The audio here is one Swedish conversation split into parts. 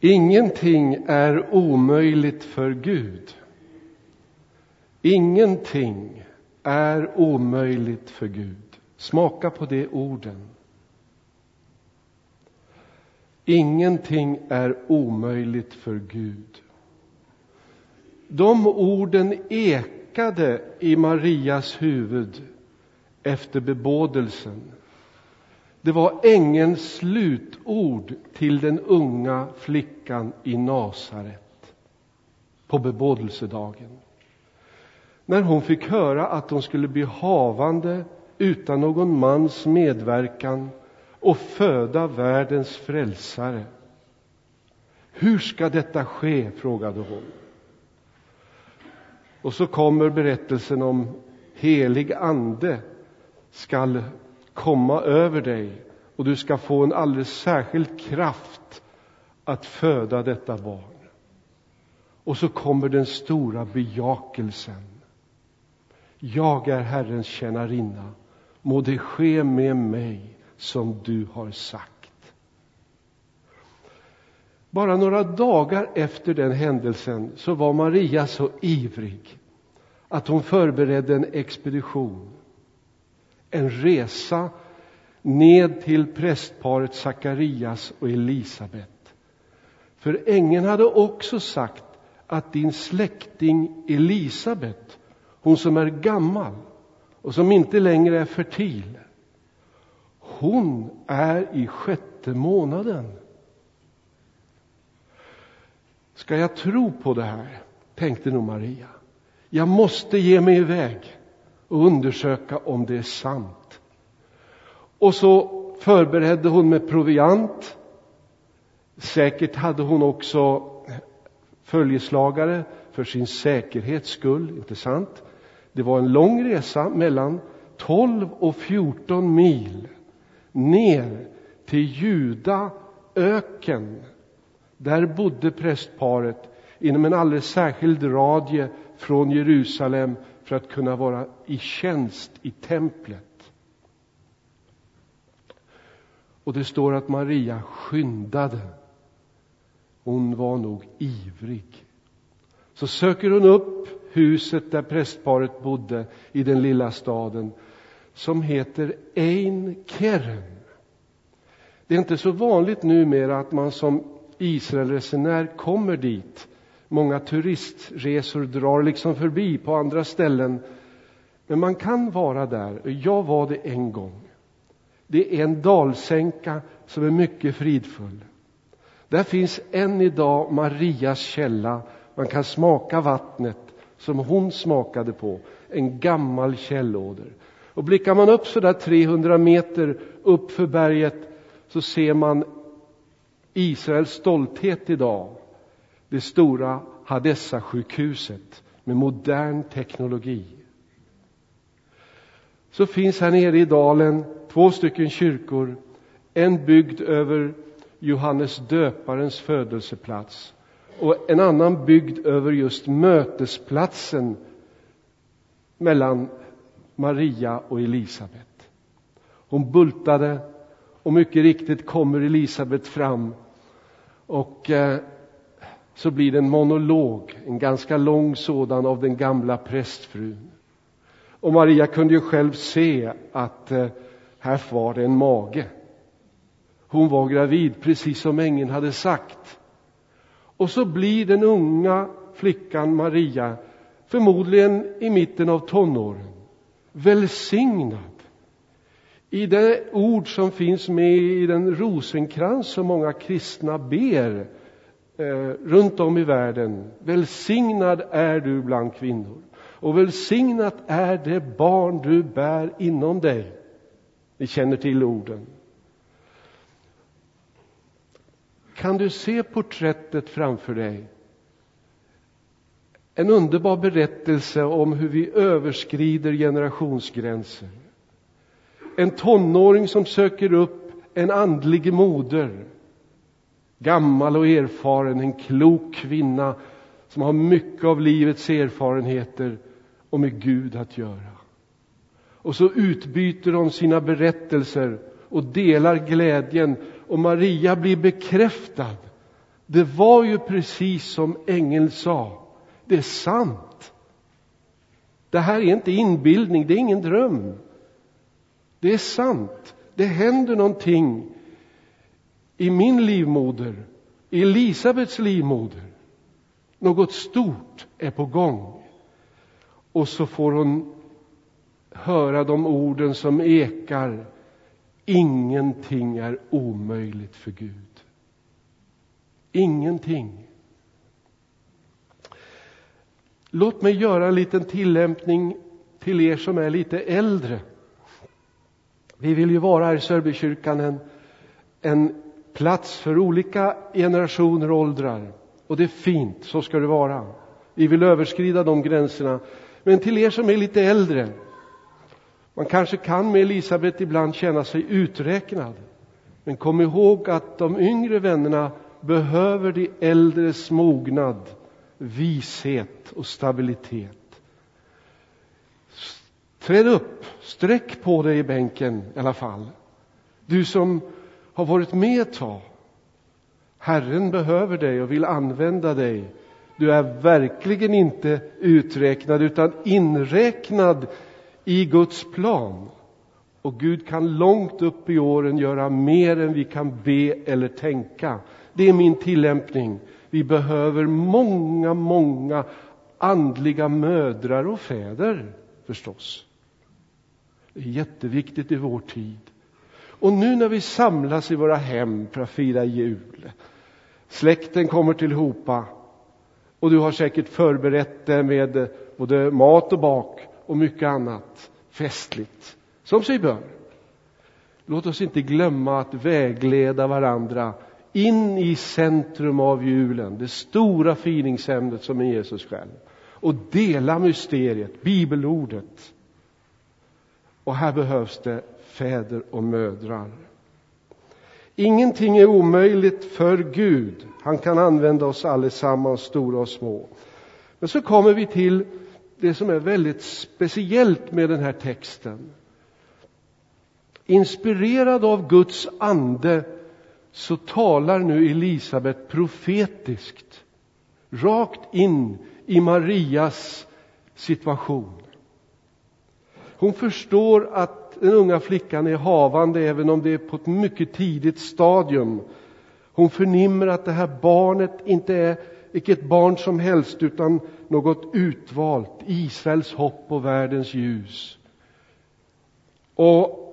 Ingenting är omöjligt för Gud. Ingenting är omöjligt för Gud. Smaka på de orden. Ingenting är omöjligt för Gud. De orden ekade i Marias huvud efter bebådelsen. Det var ängelns slutord till den unga flickan i Nasaret på bebådelsedagen. När hon fick höra att hon skulle bli havande utan någon mans medverkan och föda världens frälsare. Hur ska detta ske? frågade hon. Och så kommer berättelsen om helig ande skall komma över dig och du ska få en alldeles särskild kraft att föda detta barn. Och så kommer den stora bejakelsen. Jag är Herrens tjänarinna. Må det ske med mig som du har sagt. Bara några dagar efter den händelsen så var Maria så ivrig att hon förberedde en expedition, en resa ned till prästparet Sakarias och Elisabet. För ängeln hade också sagt att din släkting Elisabet, hon som är gammal och som inte längre är fertil, hon är i sjätte månaden. Ska jag tro på det här? tänkte nog Maria. Jag måste ge mig iväg och undersöka om det är sant. Och så förberedde hon med proviant. Säkert hade hon också följeslagare för sin säkerhets skull, inte sant? Det var en lång resa mellan 12 och 14 mil ner till Juda öken. Där bodde prästparet inom en alldeles särskild radie från Jerusalem för att kunna vara i tjänst i templet. Och det står att Maria skyndade. Hon var nog ivrig. Så söker hon upp huset där prästparet bodde i den lilla staden som heter Ein Keren. Det är inte så vanligt numera att man som Israelresenär kommer dit. Många turistresor drar liksom förbi på andra ställen. Men man kan vara där. Jag var det en gång. Det är en dalsänka som är mycket fridfull. Där finns än idag Marias källa. Man kan smaka vattnet som hon smakade på. En gammal källåder. Och blickar man upp så där 300 meter upp för berget så ser man Israels stolthet idag. Det stora Hadessa-sjukhuset med modern teknologi. Så finns här nere i dalen två stycken kyrkor. En byggd över Johannes döparens födelseplats och en annan byggd över just mötesplatsen mellan Maria och Elisabet. Hon bultade och mycket riktigt kommer Elisabet fram och eh, så blir det en monolog, en ganska lång sådan av den gamla prästfrun. Och Maria kunde ju själv se att eh, här var det en mage. Hon var gravid, precis som ängeln hade sagt. Och så blir den unga flickan Maria, förmodligen i mitten av tonåren, välsignad i det ord som finns med i den rosenkrans som många kristna ber eh, runt om i världen. Välsignad är du bland kvinnor och välsignat är det barn du bär inom dig. Ni känner till orden. Kan du se porträttet framför dig? En underbar berättelse om hur vi överskrider generationsgränser. En tonåring som söker upp en andlig moder. Gammal och erfaren, en klok kvinna som har mycket av livets erfarenheter och med Gud att göra. Och så utbyter de sina berättelser och delar glädjen och Maria blir bekräftad Det var ju precis som ängeln sa. Det är sant. Det här är inte inbildning, det är ingen dröm. Det är sant. Det händer någonting i min livmoder, i Elisabets livmoder. Något stort är på gång. Och så får hon höra de orden som ekar. Ingenting är omöjligt för Gud. Ingenting. Låt mig göra en liten tillämpning till er som är lite äldre. Vi vill ju vara här i Sörbykyrkan en, en plats för olika generationer och åldrar. Och det är fint, så ska det vara. Vi vill överskrida de gränserna. Men till er som är lite äldre, man kanske kan med Elisabet ibland känna sig uträknad. Men kom ihåg att de yngre vännerna behöver de äldres mognad, vishet och stabilitet. Träd upp, sträck på dig i bänken i alla fall. Du som har varit med ett tag. Herren behöver dig och vill använda dig. Du är verkligen inte uträknad utan inräknad i Guds plan. Och Gud kan långt upp i åren göra mer än vi kan be eller tänka. Det är min tillämpning. Vi behöver många, många andliga mödrar och fäder förstås. Det är jätteviktigt i vår tid. Och nu när vi samlas i våra hem för att fira jul, släkten kommer tillhopa och du har säkert förberett det med både mat och bak och mycket annat festligt, som sig bör. Låt oss inte glömma att vägleda varandra in i centrum av julen, det stora finingsämnet som är Jesus själv, och dela mysteriet, bibelordet. Och här behövs det fäder och mödrar. Ingenting är omöjligt för Gud. Han kan använda oss allesammans, stora och små. Men så kommer vi till det som är väldigt speciellt med den här texten. Inspirerad av Guds ande så talar nu Elisabet profetiskt rakt in i Marias situation. Hon förstår att den unga flickan är havande även om det är på ett mycket tidigt stadium. Hon förnimmer att det här barnet inte är vilket barn som helst utan något utvalt, Israels hopp och världens ljus. Och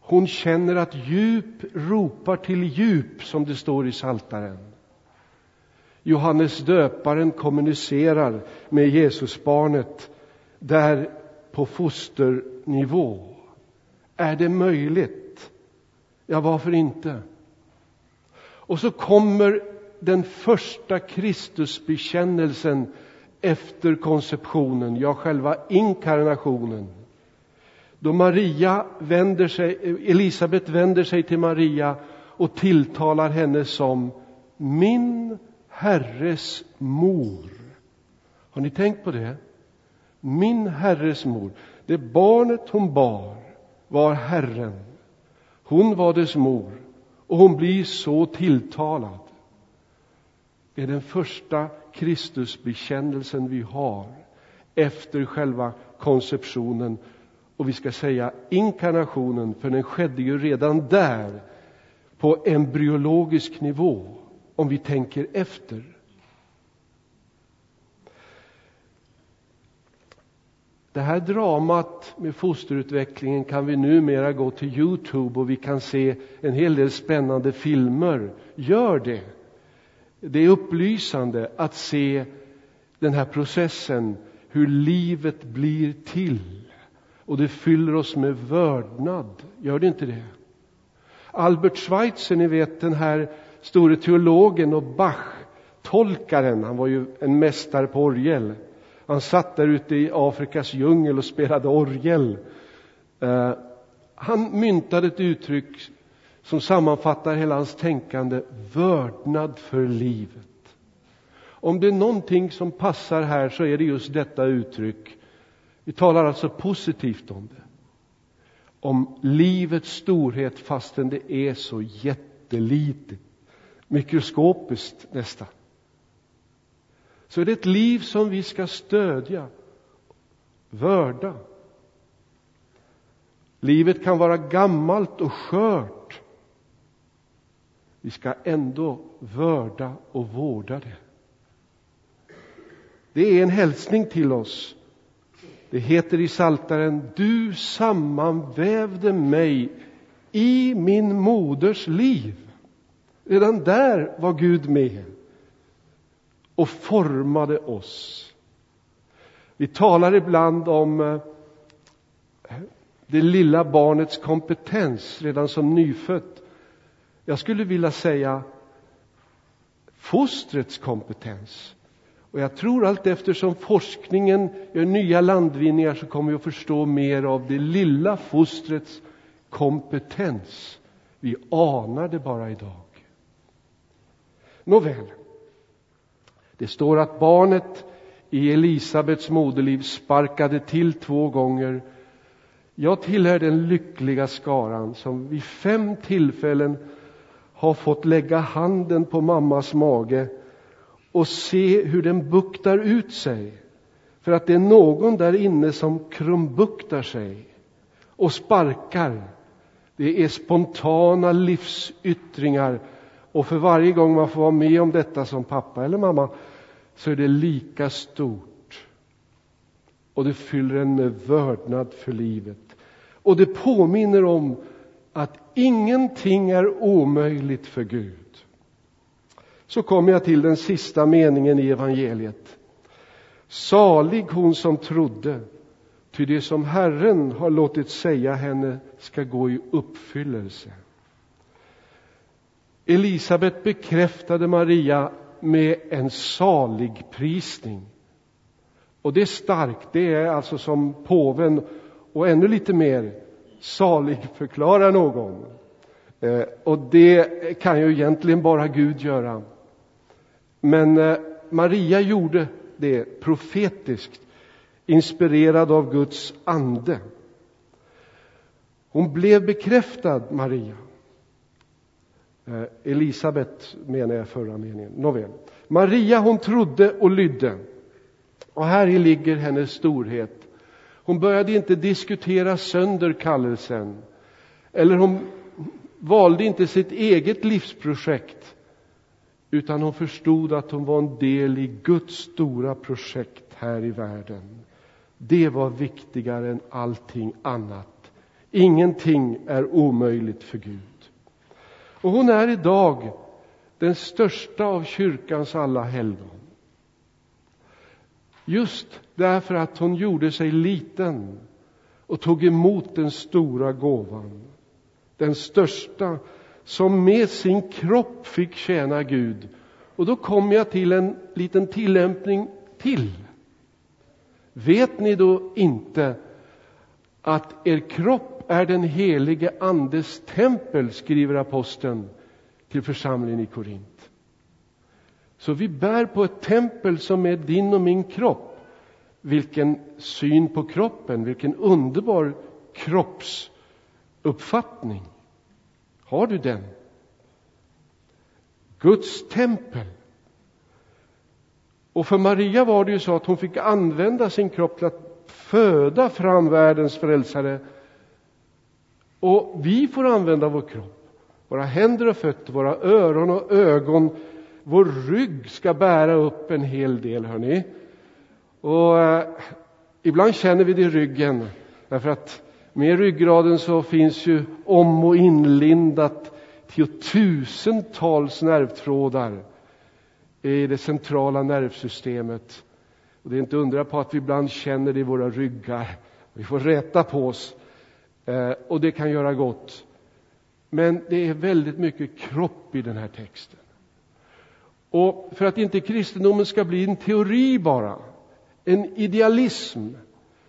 hon känner att djup ropar till djup, som det står i Saltaren. Johannes döparen kommunicerar med Jesusbarnet där på fosternivå. Är det möjligt? Ja, varför inte? Och så kommer den första Kristusbekännelsen efter konceptionen, ja, själva inkarnationen. Då Maria vänder sig, Elisabet vänder sig till Maria och tilltalar henne som min Herres mor. Har ni tänkt på det? Min Herres mor. Det barnet hon bar var Herren. Hon var dess mor och hon blir så tilltalad. Det är den första Kristusbekännelsen vi har efter själva konceptionen och vi ska säga inkarnationen, för den skedde ju redan där på embryologisk nivå, om vi tänker efter. Det här dramat med fosterutvecklingen kan vi numera gå till Youtube och vi kan se en hel del spännande filmer. Gör det! Det är upplysande att se den här processen, hur livet blir till. Och det fyller oss med vördnad, gör det inte det? Albert Schweitzer, ni vet den här store teologen och Bach-tolkaren, han var ju en mästare på orgel. Han satt där ute i Afrikas djungel och spelade orgel. Eh, han myntade ett uttryck som sammanfattar hela hans tänkande, vördnad för livet. Om det är någonting som passar här så är det just detta uttryck. Vi talar alltså positivt om det. Om livets storhet fastän det är så jättelitet. mikroskopiskt nästan, så är det ett liv som vi ska stödja, vörda. Livet kan vara gammalt och skört. Vi ska ändå vörda och vårda det. Det är en hälsning till oss. Det heter i Saltaren, du sammanvävde mig i min moders liv. Redan där var Gud med och formade oss. Vi talar ibland om eh, det lilla barnets kompetens redan som nyfött. Jag skulle vilja säga fostrets kompetens. Och jag tror allt eftersom forskningen gör nya landvinningar så kommer vi att förstå mer av det lilla fostrets kompetens. Vi anar det bara idag. Nåväl, det står att barnet i Elisabets moderliv sparkade till två gånger. Jag tillhör den lyckliga skaran som vid fem tillfällen har fått lägga handen på mammas mage och se hur den buktar ut sig för att det är någon där inne som krumbuktar sig och sparkar. Det är spontana livsyttringar och för varje gång man får vara med om detta som pappa eller mamma så är det lika stort. Och det fyller en med vördnad för livet. Och det påminner om att ingenting är omöjligt för Gud. Så kommer jag till den sista meningen i evangeliet. Salig hon som trodde, ty det som Herren har låtit säga henne ska gå i uppfyllelse. Elisabet bekräftade Maria med en salig prisning. Och det är starkt, det är alltså som påven och ännu lite mer salig förklarar någon. Eh, och det kan ju egentligen bara Gud göra. Men eh, Maria gjorde det profetiskt, inspirerad av Guds ande. Hon blev bekräftad, Maria. Eh, Elisabet menar jag förra meningen. Nåväl. Maria hon trodde och lydde. Och här ligger hennes storhet. Hon började inte diskutera sönder kallelsen. Eller hon valde inte sitt eget livsprojekt. Utan hon förstod att hon var en del i Guds stora projekt här i världen. Det var viktigare än allting annat. Ingenting är omöjligt för Gud. Och hon är idag den största av kyrkans alla helgon. Just därför att hon gjorde sig liten och tog emot den stora gåvan. Den största som med sin kropp fick tjäna Gud. Och då kommer jag till en liten tillämpning till. Vet ni då inte att er kropp är den helige Andes tempel, skriver aposteln till församlingen i Korint. Så vi bär på ett tempel som är din och min kropp. Vilken syn på kroppen, vilken underbar kroppsuppfattning. Har du den? Guds tempel. Och för Maria var det ju så att hon fick använda sin kropp till att föda fram världens frälsare. Och vi får använda vår kropp, våra händer och fötter, våra öron och ögon. Vår rygg ska bära upp en hel del, hörni. Och eh, ibland känner vi det i ryggen, därför att med ryggraden så finns ju om och inlindat tiotusentals nervtrådar i det centrala nervsystemet. Och det är inte undra på att vi ibland känner det i våra ryggar. Vi får räta på oss eh, och det kan göra gott. Men det är väldigt mycket kropp i den här texten. Och för att inte kristendomen ska bli en teori bara, en idealism,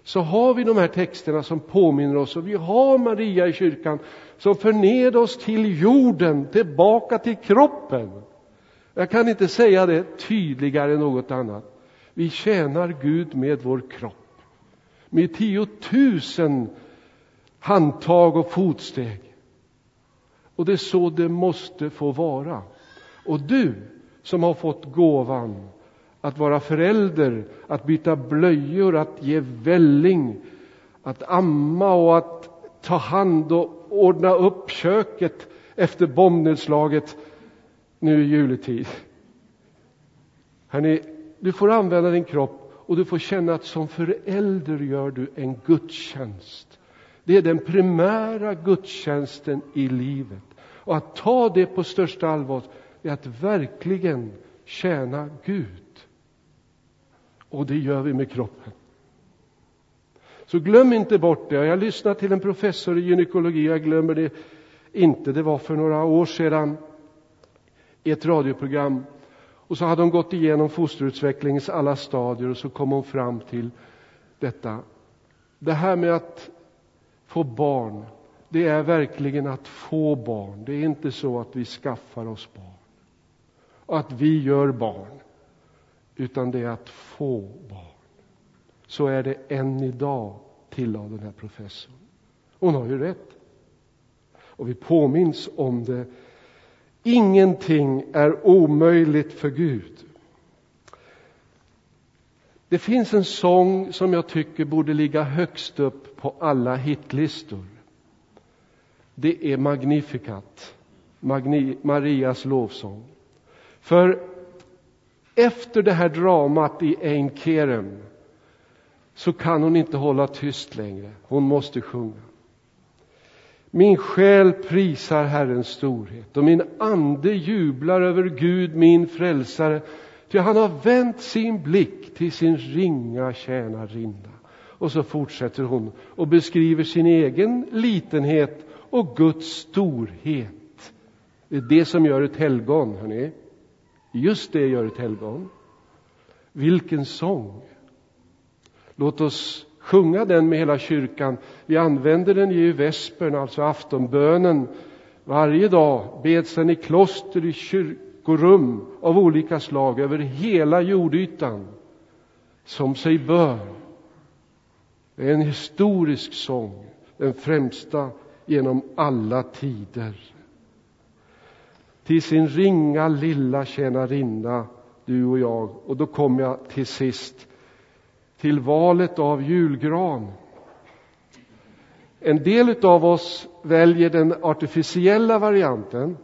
så har vi de här texterna som påminner oss och vi har Maria i kyrkan som för oss till jorden, tillbaka till kroppen. Jag kan inte säga det tydligare än något annat. Vi tjänar Gud med vår kropp. Med tiotusen handtag och fotsteg. Och det är så det måste få vara. Och du som har fått gåvan att vara förälder, att byta blöjor, att ge välling, att amma och att ta hand och ordna upp köket efter bombnedslaget nu i juletid. Hörrni, du får använda din kropp och du får känna att som förälder gör du en gudstjänst. Det är den primära gudstjänsten i livet. Och att ta det på största allvar är att verkligen tjäna Gud. Och det gör vi med kroppen. Så glöm inte bort det. Jag lyssnade till en professor i gynekologi, jag glömmer det inte, det var för några år sedan i ett radioprogram. Och så hade hon gått igenom fosterutvecklingens alla stadier och så kom hon fram till detta. Det här med att få barn, det är verkligen att få barn. Det är inte så att vi skaffar oss barn att vi gör barn, utan det är att få barn. Så är det än idag, tillade den här professorn. Hon har ju rätt. Och vi påminns om det. Ingenting är omöjligt för Gud. Det finns en sång som jag tycker borde ligga högst upp på alla hitlistor. Det är Magnificat, Magni Marias lovsång. För efter det här dramat i Ein Kerem så kan hon inte hålla tyst längre. Hon måste sjunga. Min själ prisar Herrens storhet och min ande jublar över Gud, min frälsare, ty han har vänt sin blick till sin ringa tjänarinna. Och så fortsätter hon och beskriver sin egen litenhet och Guds storhet. Det är det som gör ett helgon, hörni. Just det gör ett helgon. Vilken sång! Låt oss sjunga den med hela kyrkan. Vi använder den i vespern, alltså aftonbönen. Varje dag beds den i kloster, i kyrkorum av olika slag över hela jordytan, som sig bör. Det är en historisk sång, den främsta genom alla tider. Till sin ringa lilla tjänarinna, du och jag. Och då kommer jag till sist till valet av julgran. En del av oss väljer den artificiella varianten.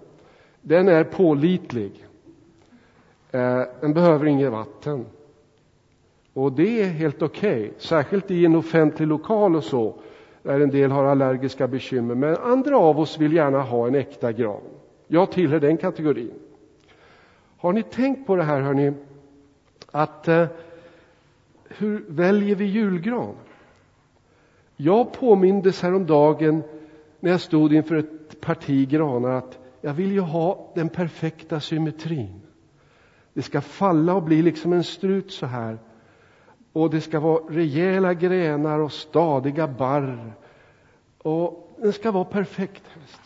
Den är pålitlig. Eh, den behöver inget vatten. Och det är helt okej, okay. särskilt i en offentlig lokal och så, där en del har allergiska bekymmer. Men andra av oss vill gärna ha en äkta gran. Jag tillhör den kategorin. Har ni tänkt på det här, hörni, att eh, hur väljer vi julgran? Jag påmindes häromdagen när jag stod inför ett parti granar att jag vill ju ha den perfekta symmetrin. Det ska falla och bli liksom en strut så här. Och det ska vara rejäla grenar och stadiga barr. Och den ska vara perfekt helst.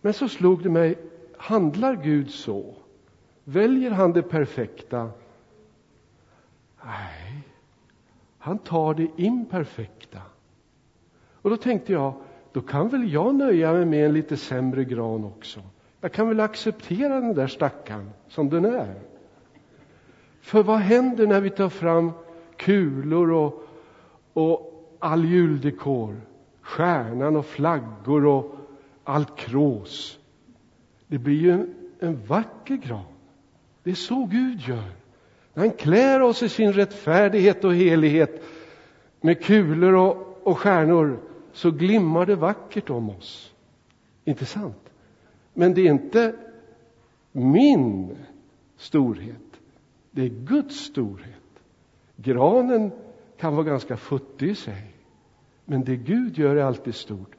Men så slog det mig, handlar Gud så? Väljer han det perfekta Nej, han tar det imperfekta. Och då tänkte jag, då kan väl jag nöja mig med en lite sämre gran också. Jag kan väl acceptera den där stackaren som den är. För vad händer när vi tar fram kulor och, och all juldekor? Stjärnan och flaggor och allt krås. Det blir ju en, en vacker gran. Det är så Gud gör. Han klär oss i sin rättfärdighet och helighet med kulor och, och stjärnor så glimmar det vackert om oss. Inte sant? Men det är inte min storhet. Det är Guds storhet. Granen kan vara ganska futtig i sig. Men det Gud gör är alltid stort.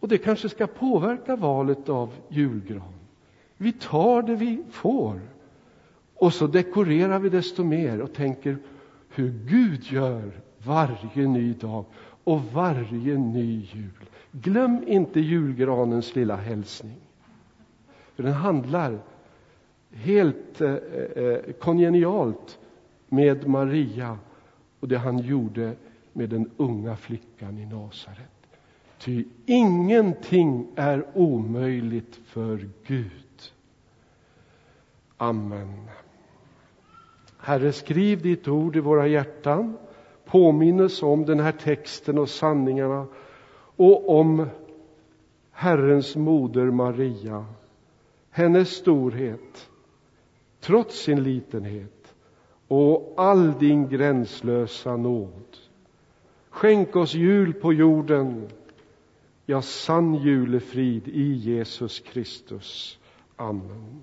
Och det kanske ska påverka valet av julgran. Vi tar det vi får. Och så dekorerar vi desto mer och tänker hur Gud gör varje ny dag och varje ny jul. Glöm inte julgranens lilla hälsning. För den handlar helt eh, eh, kongenialt med Maria och det han gjorde med den unga flickan i Nasaret. Ty ingenting är omöjligt för Gud. Amen. Herre, skriv ditt ord i våra hjärtan. Påminnes om den här texten och sanningarna och om Herrens moder Maria, hennes storhet, trots sin litenhet och all din gränslösa nåd. Skänk oss jul på jorden, ja, sann julefrid i Jesus Kristus. Amen.